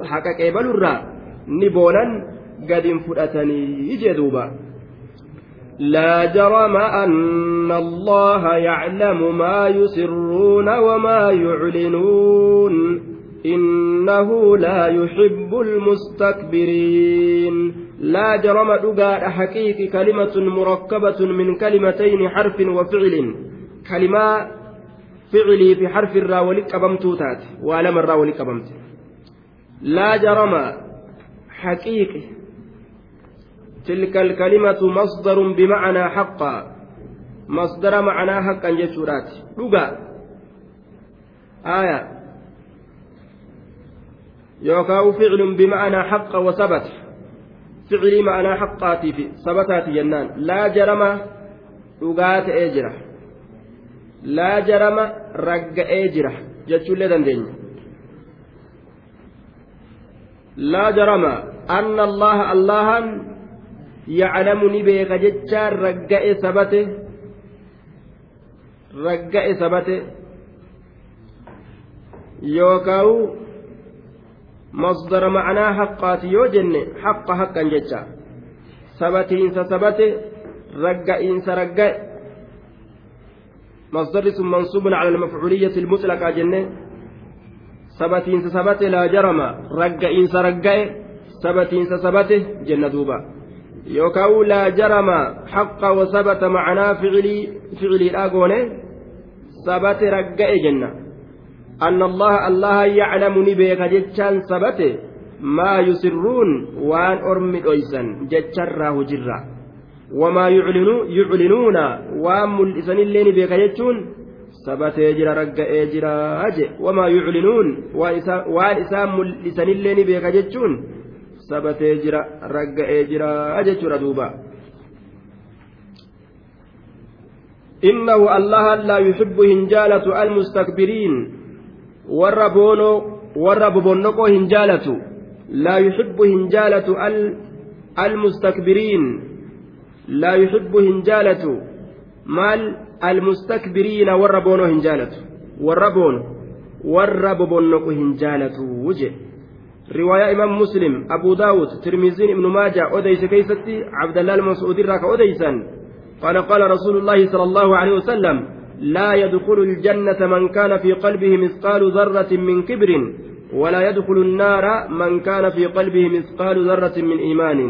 حق قبل الرا نبونا قد فؤتني يجدوبا لا جرم أن الله يعلم ما يسرون وما يعلنون. إنه لا يحب المستكبرين. لا جرم دقاء حقيقي كلمة مركبة من كلمتين حرف وفعل. كلمة فعلي في حرف الرا ولك أبمتوتات وعلم الرا ولك أبمت لا جرم حقيقي تلك الكلمة مصدر بمعنى حقا. مصدر معنى حقا جسورات لغا آية. يوكاو فعل بمعنى حق وثبت. فعلي معنى حقاتي في ثبتات جنان. لا جرم لغات اجره لا جرم رق اجره جتشول دندين لا جرم أن الله الله yaclamu ni beeka jechaan ragga'e sabate ragga'e sabate yookaawu masdara macnaa haqqaati yoo jenne haqqa haqqan jecha sabatiinsa sabate ragga'iinsa ragga'e مصدر ثم منصوب على المفعولية المطلقة جنة سبتين سبت لا جرم رجئين سرجئ سبتين سبت جنة دوبا yookaan laa jarama haqqa wasabata macanaa ficiliidhaa goone sabate ragga'e jenna anna allaha allaha yaclamu ni beeka jechaan sabate maa yusirruun waan ormi dhoysan jecharraa hujirra wamaa yuclinuuna waan mul'isanillee ni beeka jechuun sabatee jira ragga'ee jira je wamaa yuclinuun waan isaan mul'isanillee ni beeka jechuun sabatee jira ragga'ee jira jechuudha duuba إنه الله لا يحب هنجالة المستكبرين والربونو والربونكو هنجالة لا يحب هنجالة المستكبرين لا يحب هنجالة مال المستكبرين والربونو هنجالة والربون والربونكو هنجالة وجه riwaayaa imaam muslim abuu daawud tirmiziin ibnu maaja odeyse keeysatti cabdallaa almas'uud irraa ka odeysan qaala qaala rasuulu llaahi sala allahu aleyhi wasalam لا يدخل الجنة من كان في قلبه مثقال ذرة من كبر ولا يدخل النار من كان في قلبه مثقال ذرة من إيمان.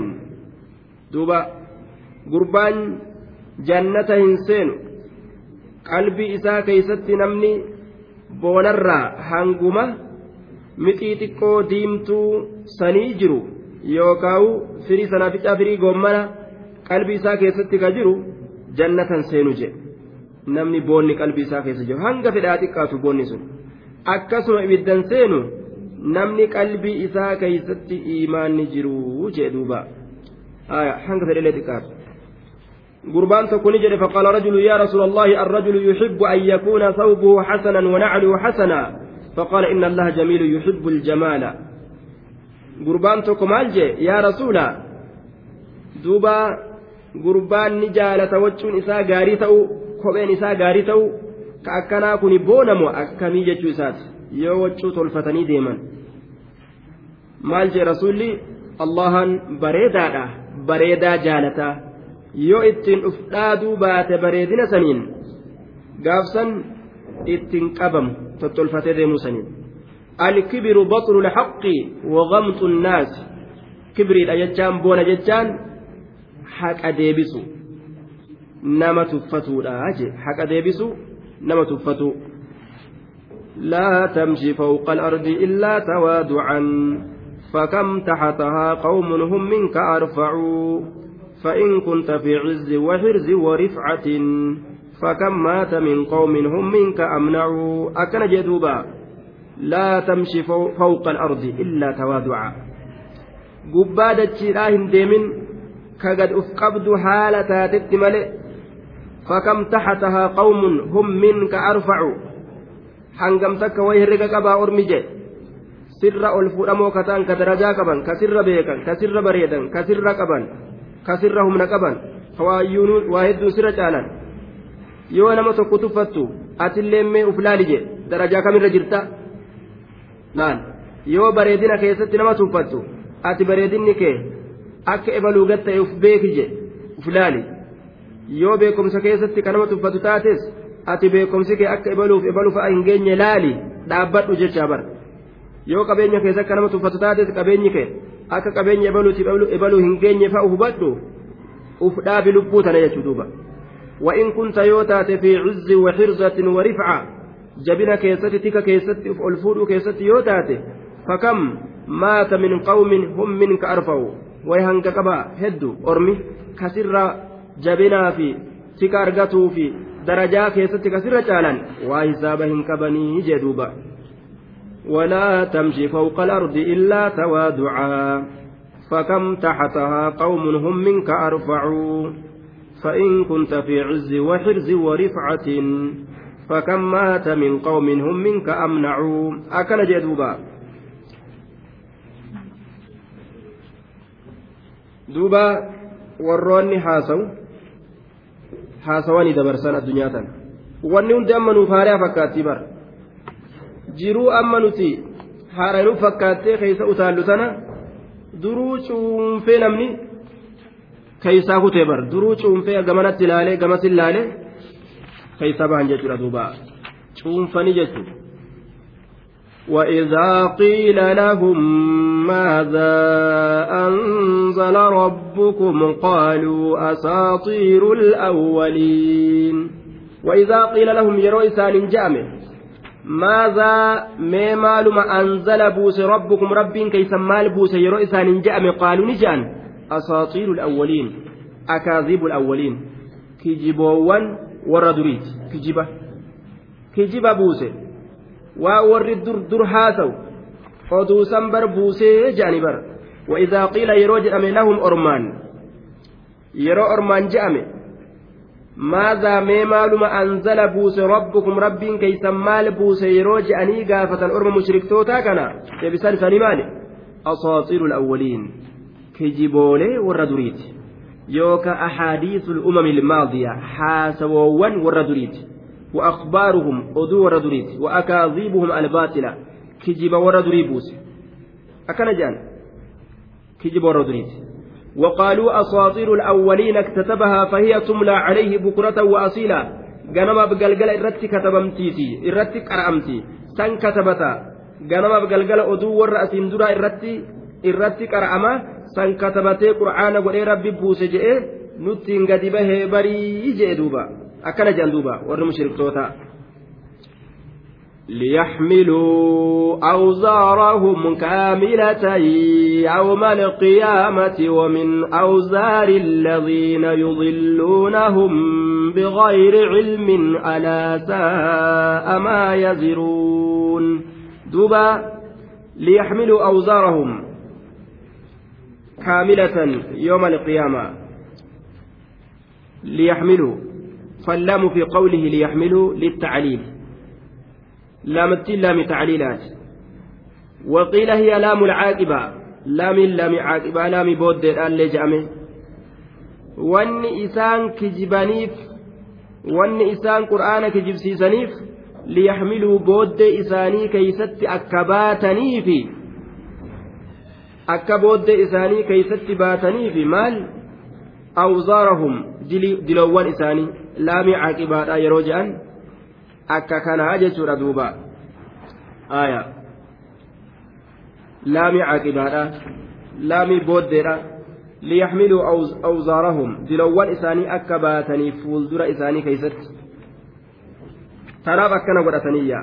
دوبا قربان جنة إنسان قلبي إساء كيست نمني بونرا هنقمه mixii xiqqoo diimtuu sanii jiru yookaan firii sanaaficaa firii goommana qalbii isaa keessatti ka jiru jannatan seenu jedhe namni boonni qalbii isaa keessa jiru hanga fedhaa xiqqaatu boonni sun akkasuma ibiddan seenu namni qalbii isaa keessatti imaanni jiru jedhe duuba hanga fedhelee xiqqaatu. gurbaan tokko ni jedhe faqaala rajulu yaa rasuula allahi arrajulu yuxibbu an yakuuna thawbuhu xasanan wa nacluhu xasanaa فقال إن الله جميل يحب الجمال قربان توكو مالجي يا رسولا دوبا قربان نجالة وجهون إساء غاري تأو kopheen isaa gaarii ta'u ka akkanaa kun boonamu akkamii jechuu isaati yoo waccuu tolfatanii deeman maal jee rasuulli allahan bareedaadha bareedaa jaalataa yoo ittiin uf dhaaduu baate bareedina saniin gaafsan ittiin qabamu tottolfatee deemuu saniin الكبر بطل الحق وغمط الناس كبري الأججان بون ججان حق أديبسو نما تفتو لا حق أديبسو نما تفتو لا تمشي فوق الأرض إلا توادعا فكم تحتها قوم هم منك أرفعوا فإن كنت في عز وحرز ورفعة فكم مات من قوم هم منك أمنعوا أكن جدوبا لا تمشي فوق الأرض إلا تواضعا قبادة شراهم ديمن كقد أفقبد حالة تاتت فكم تحتها قوم هم منك bareedan ka sirra qaban ka sirra humna qaban hawaayyuun waa hedduu sirra caalan yoo nama tokko tuffattu atillee mee uf laali jee darajaa kamirra jirta laal yoo bareedina keessatti nama tuffattu ati bareedinni kee akka ebaluu gatta'e uf beeki jee uf laali yoo beekumsa keessatti ka nama tuffatu taates ati beekumsi kee akka ebaluuf ebalu fa'a hin geenye laali dhaabbadhu jecha bar yoo qabeenya keessa akka nama tuffatu taates qabeenyi kee akka qabeenya ebaluutiif ebaluu hin geenye fa'a hubadhu uf dhaabi lubbuu tana jechuu duuba وإن كنت يوتات في عز وحرزة ورفعة جبنا كيستي تك كيستي الفود كيستي يوتات فكم مات من قوم هم منك أرفعوا ويهنك كبا هدو أرمي كسر جبنا في تك أرغتوا في darajaa keessatti kasirra caalan waa hisaaba hin qabanii ولا تمشي فوق الأرض إلا توادعا فكم تحتها قوم هم منك أرفعوا فإن كنت في عز وحرز ورفعة فكم مات من قوم هم منك أمنعوا أكل جدوبا دوبا وروني حاسو haasawanii dabarsan addunyaa tana wanni hundi amma nuuf haaraa fakkaattii bara jiruu amma nuti haaraan fakkaattee keessa utaallu tana duruu cuunfee namni keeysaa kutee bar duruu cuunfee gamanatti ilaalee gamas ilaalee keeysaa bahan jechuudha duuba cuunfanii jechuudha. وإذا قيل لهم ماذا أنزل ربكم قالوا أساطير الأولين. وإذا قيل لهم يروا إسان جامع ماذا ما أنزل بوس ربكم رب كيس مال بوس يروا إسان جامع؟ قالوا نجان أساطير الأولين أكاذيب الأولين. كجبوان وردريت كجبة كجبة بوسه waa warri dur dur oduusan bar buusee je'ani bar وإذا قيل يروج أم لهم أرمان يرو أرمان جأمه ماذا ما مالما أنزل بوس ربكم رب كي سمال بوس يروج أني قافة الأرم مشرك توتا كنا يبسان سنماني أساطير الأولين كجبولي والردريت يوكا أحاديث الأمم الماضية حاسوان والردريت وأخبارهم أدو وردريت وأكاذيبهم الباطلة كجب وردريبوس أكن جان كجب وردريت وقالوا أساطير الأولين اكتتبها فهي تملى عليه بكرة وأصيلا irratti katabamtiiti irratti qara'amti san katabata ganama galgala oduu warra asiin duraa irratti irratti qara'ama san katabatee qur'aana godhee rabbi buuse je'e nuttiin gadi bahee barii je'e duuba akkana jedhan duuba warri mushriktoota ليحملوا أوزارهم كاملة يوم القيامة ومن أوزار الذين يضلونهم بغير علم ألا ساء ما يزرون. دبا ليحملوا أوزارهم كاملة يوم القيامة. ليحملوا فاللام في قوله ليحملوا للتعليل. لام تعليلات وقيل هي لام العاقبة لام لام عاقبة لام بود isaan kijibaniif wanni isaan qur'aana kijibsiisaniif liyaxmiluu booddee isaanii keeysatti akka baataniifi akka booddee isaanii keeysatti baataniifi maal awzaarahum dilowwan isaanii laamii caaqibaadha yeroo je'an akka kanaa jechuudha duuba aya laamii caaqibaadha laamii booddeedha liyaxmiluu awzaarahum dilowwan isaanii akka baataniif fuuldura isaanii keeysatti tanaaf akkana godhataniyya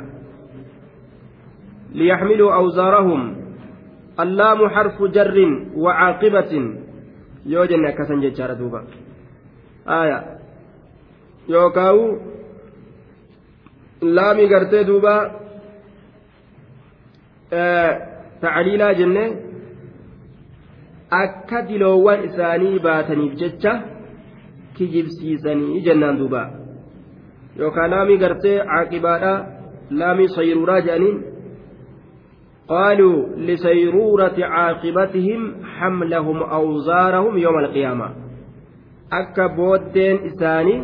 liyaxmiluu awzaarahum allaamu xarfu jarrin wa caaqibatin yoo jenne akkasan jechaadha duuba aya yookaawu laamii gartee duuba tacliilaa jenne akka diloowwan isaanii baataniif jecha kijibsiisanii jennaan duuba yookaan laamii gartee caaqibaadha laamii sayruuraa jedhaniin قالوا لسيرورة عاقبتهم حملهم أوزارهم يوم القيامة akka booddeen isaanii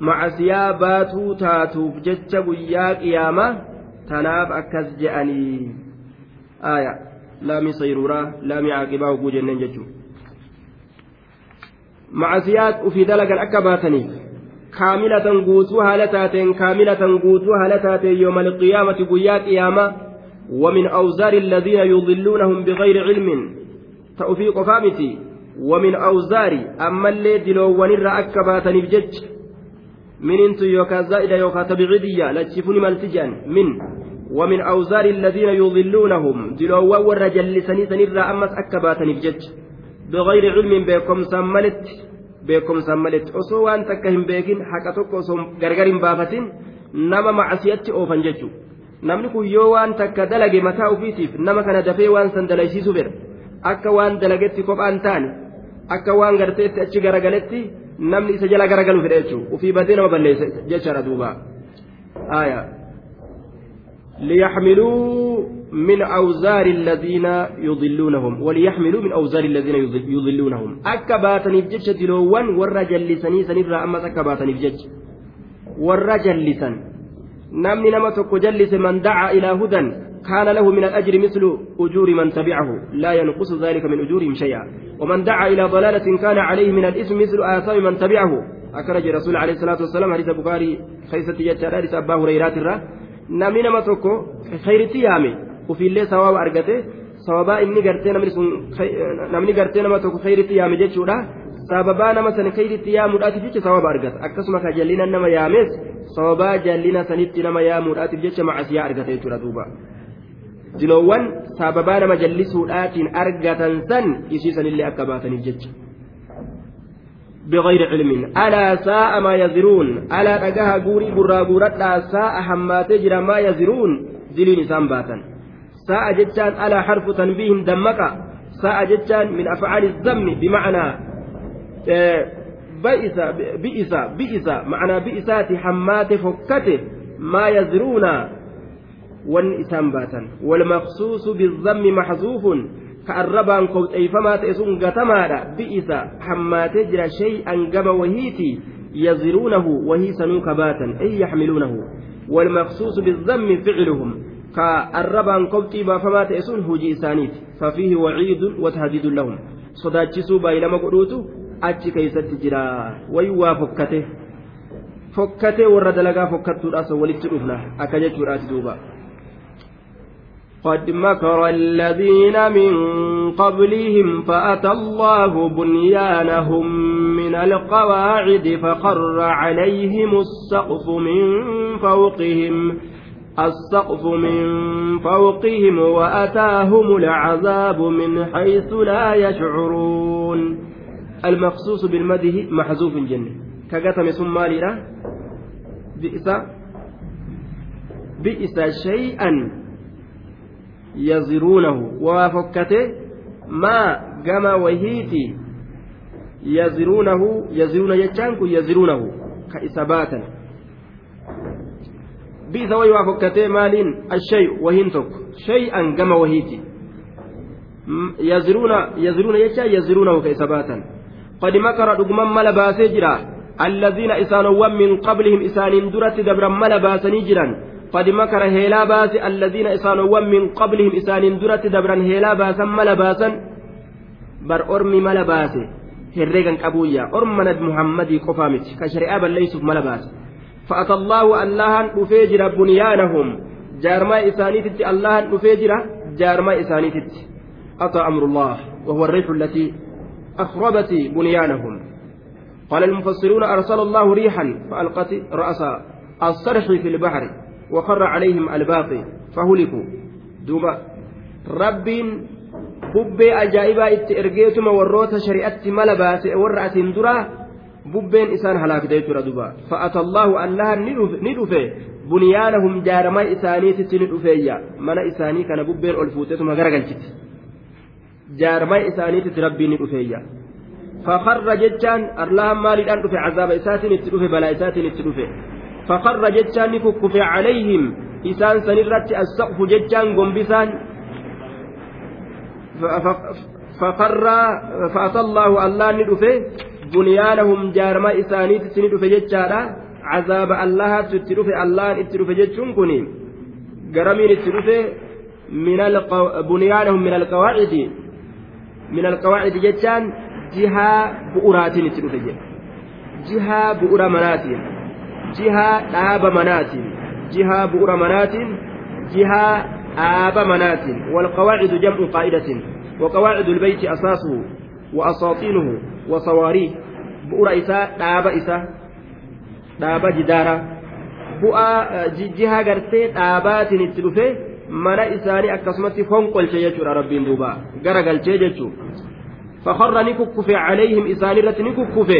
macasiyaa baatuu taatuuf jecha guyyaa qiyaamaa tanaaf akkas je'anii aya laami sayruuraa laami caaqibaa hogguu jenneen jechuudha macasiyaat ufii dalagan akka baataniif kaamilatan guutuu haala taateen kaamilatan guutuu haala taateen yooma alqiyaamati guyyaa qiyaamaa ومن أوزار الذين يضلونهم بغير علم تأفيق فامتي ومن أوزار أما اللي دلوان الرأكبات نفجج من انت يوكا زائدة يوكا تبعيدية لا تشوفوني مالتجان من. ومن أوزار الذين يضلونهم. دلوان والرجل لسني سنرى أمس أكبات نفجج بغير علم بكم سملت. بكم سملت. أسو أن تكهم بيكين حكتك أسو غرغر بافتين نما معصيتي أوفن ججو. namni kun yoo waan takka dalage mataa ufiitiif nama kana dafee waan san dalaysiisu fedha akka waan dalagetti kophaan taane akka waan garteetti achi garagaletti namni isa jala garagalu fedha jechuudha ufii badee nama balleessa jechaadha duuba aayaa ليحملوا من أوزار الذين يضلونهم وليحملوا من أوزار الذين يضلونهم أكباتني بجج دلوان والرجل لسني سنرى أما أكباتني بجج والرجل لسن namni nama tokko jallise man daca ilaa hudan kaana lahu min alajri mislu ujuuri man tabicahu laa yanqusu dhalika min ujuurihim shay'a ومن دعا إلى ضلالة كان عليه من الإثم مثل آثام من تبعه أخرج رسول عليه الصلاة والسلام حديث البخاري خيسة حديث أبا هريرة الرا نمني نما توكو خير تيامي وفي الله ثواب أرغته ثوابا إني غرتي نمني غرتي نما توكو خير تيامي جيتشورا sababaa nama san kayritti yaamuudhaatiif jecha sababa argata akkasuma ka jallina nama yaames sababaa jallina sanitti nama yaamuudhaatiif jecha macasiyaa argata jechuudha duuba diloowwan sababaa nama jallisuudhaatiin argatan san isiisanillee akka baataniif jecha. بغير علم ألا ساء ما يزرون ألا أجاها قوري برا قورتا ساء حمات جرى ما يزرون دلين سنباتا ساء جتان ألا حرف تنبيه دمك ساء جتان من أفعال الذم بمعنى بئس بئس بئس معنى بئسات حمات فكته ما يزرون والإسام باتا والمخصوص بالذم محذوف كأربان قوت أي فما تأسون قتمادا بئس حمات تجرى شيئا قم وهيتي يزرونه وهي سنوك باتا أي يحملونه والمخصوص بالذم فعلهم كأربان قوت فما تأسون هجي سانيت ففيه وعيد وتهديد لهم صداتشسوا بايلما قلوتو achi keeysatti jira. Wayi waa fokkate. Fokkatee warra dalagaa fokkattuudhaas walitti dhufna. Akka jechuudhaati duuba. قد مكر الذين من قبلهم فأتى الله بنيانهم من القواعد فقر عليهم السقف من فوقهم السقف من فوقهم وأتاهم العذاب من حيث لا يشعرون المخصوص بالمده محذوف جنة كقتم ثم بئس بئس شيئا يزرونه. وفكته ما جما وهيتي يزرونه. يزرون يجانك يزرونه. كإثباتا بئس ويوافكته مال الشيء وهنتك. شيئا جما وهيتي يزرون يزرون يجا يزرونه كإثباتا قد مكر دغما مال باسي جرا. الذين إسانوا من قبلهم إسان درت دبرا مال باسني جرا قد مكر هيلا باس الذين إسانوا من قبلهم إسان درت دبرا هيلا باسا مال باسا بر qabuyya orma nabi muhammadii qofaa miti ka shari'aa balleeysuuf mala baase fa'ata allaahu allahan dhufee jira bunyaanahum jaarmaa isaaniititti allahan dhufee jira جارما إسانيتت أتى أمر الله. وهو الريح التي أخربت بنيانهم. قال المفسرون أرسل الله ريحا. فألقت رأس الصرح في البحر. وخر عليهم الباقي فهلكوا دوبا رب bubbee ajaa'ibaa itti ergeetuma warroota shari'atti mala baase warra atiin duraa bubbeen isaan halaakte jechuudha duba fa'ata allahu allahan ni dhufe bunyaanahum jaarama isaaniititti ni dhufeeyya mana isaanii kana bubbeen ol fuutetuma garagalchiti jaarama isaaniititti rabbiin ni dhufeeyya فخر جتان الله مالي أن دفع عذاب إساتين اتدفع بلا إساتين اتدفع فخر جتان نككف عليهم إسان سنرت السقف جتان قنبسان فخر فأتى الله الله bunyaanahum jaarma isaaniitti ni dhufe jechaadha cazaaba allahaatu itti dhufe allahan itti dhufe jechuun kun garamiin itti dhufe bunyaanahum min alqawaacidi min alqawaacidi jechaan jihaa bu'uraatiin itti dhufe jedha jihaa bu'ura manaatiin jihaa dhaaba manaatiin jihaa bu'ura manaatiin jihaa dhaaba manaatiin walqawaacidu jam'u qaa'idatin وقواعد البيت أساسه وأساطينه وصواريه bu'ura isaa dhaaba isa dhaaba jidaara bu'aa jiha gartee dhaabaatiin itti dhufe mana isaanii akkasumatti fonqolche jechuudha rabbiin duuba gara galchee jechuun fakharra ni kukkufe calayhim isaanirratti ni kukkufe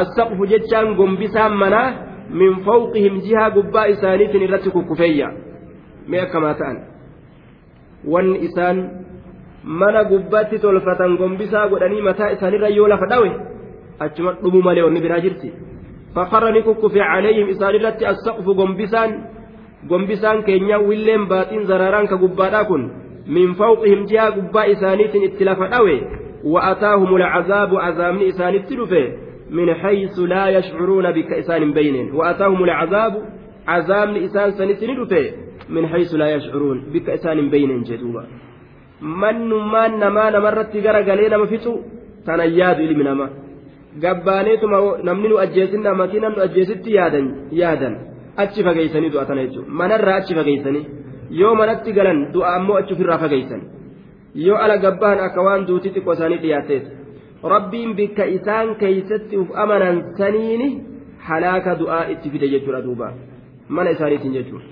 assaqfu jechaan gombisaan manaa min fawqihim jiha gubbaa isaaniitiin irratti kukkufeeyya mee akkamaa ta'an wanni isaan mana gubbaatti tolfatan gombisaa godhanii mataa isaanirra yoo lafa dhawe achuma dhumuu malee wanni biraa jirti fakkarra ni kukkufe caleeyhim isaan irratti assaqfu gombisaan gombisaan keenya willeen baaxiin zararaan ka gubbaadhaa kun min fawqihim jihaa gubbaa isaaniitiin itti lafa dhawe وأتاهم العذاب عذاب إسان التلفة من حيث لا يشعرون بك إسان بينين وأتاهم العذاب عذاب إسان سنتندفة من حيث لا يشعرون بك إسان بينين جدوبا من ما نما نمرت غرق لنا مفتو تنياد إلي منما gabbaaneetuma namni nu ajjeesinna makiina nu ajjeesitti yaadan yaadan achi fageeysanii du'atan jechuudha manarraa achi fageeysanii yoo manatti galan du'a ammoo achi ofirraa fageysan yoo ala gabbaan akka waan duuti xiqqoo isaanii dhiyaateet rabbiin bikka isaan keeysatti uf amanan saniini halaaka du'aa itti fide jechuudha duuba mana isaaniitiin jechuudha.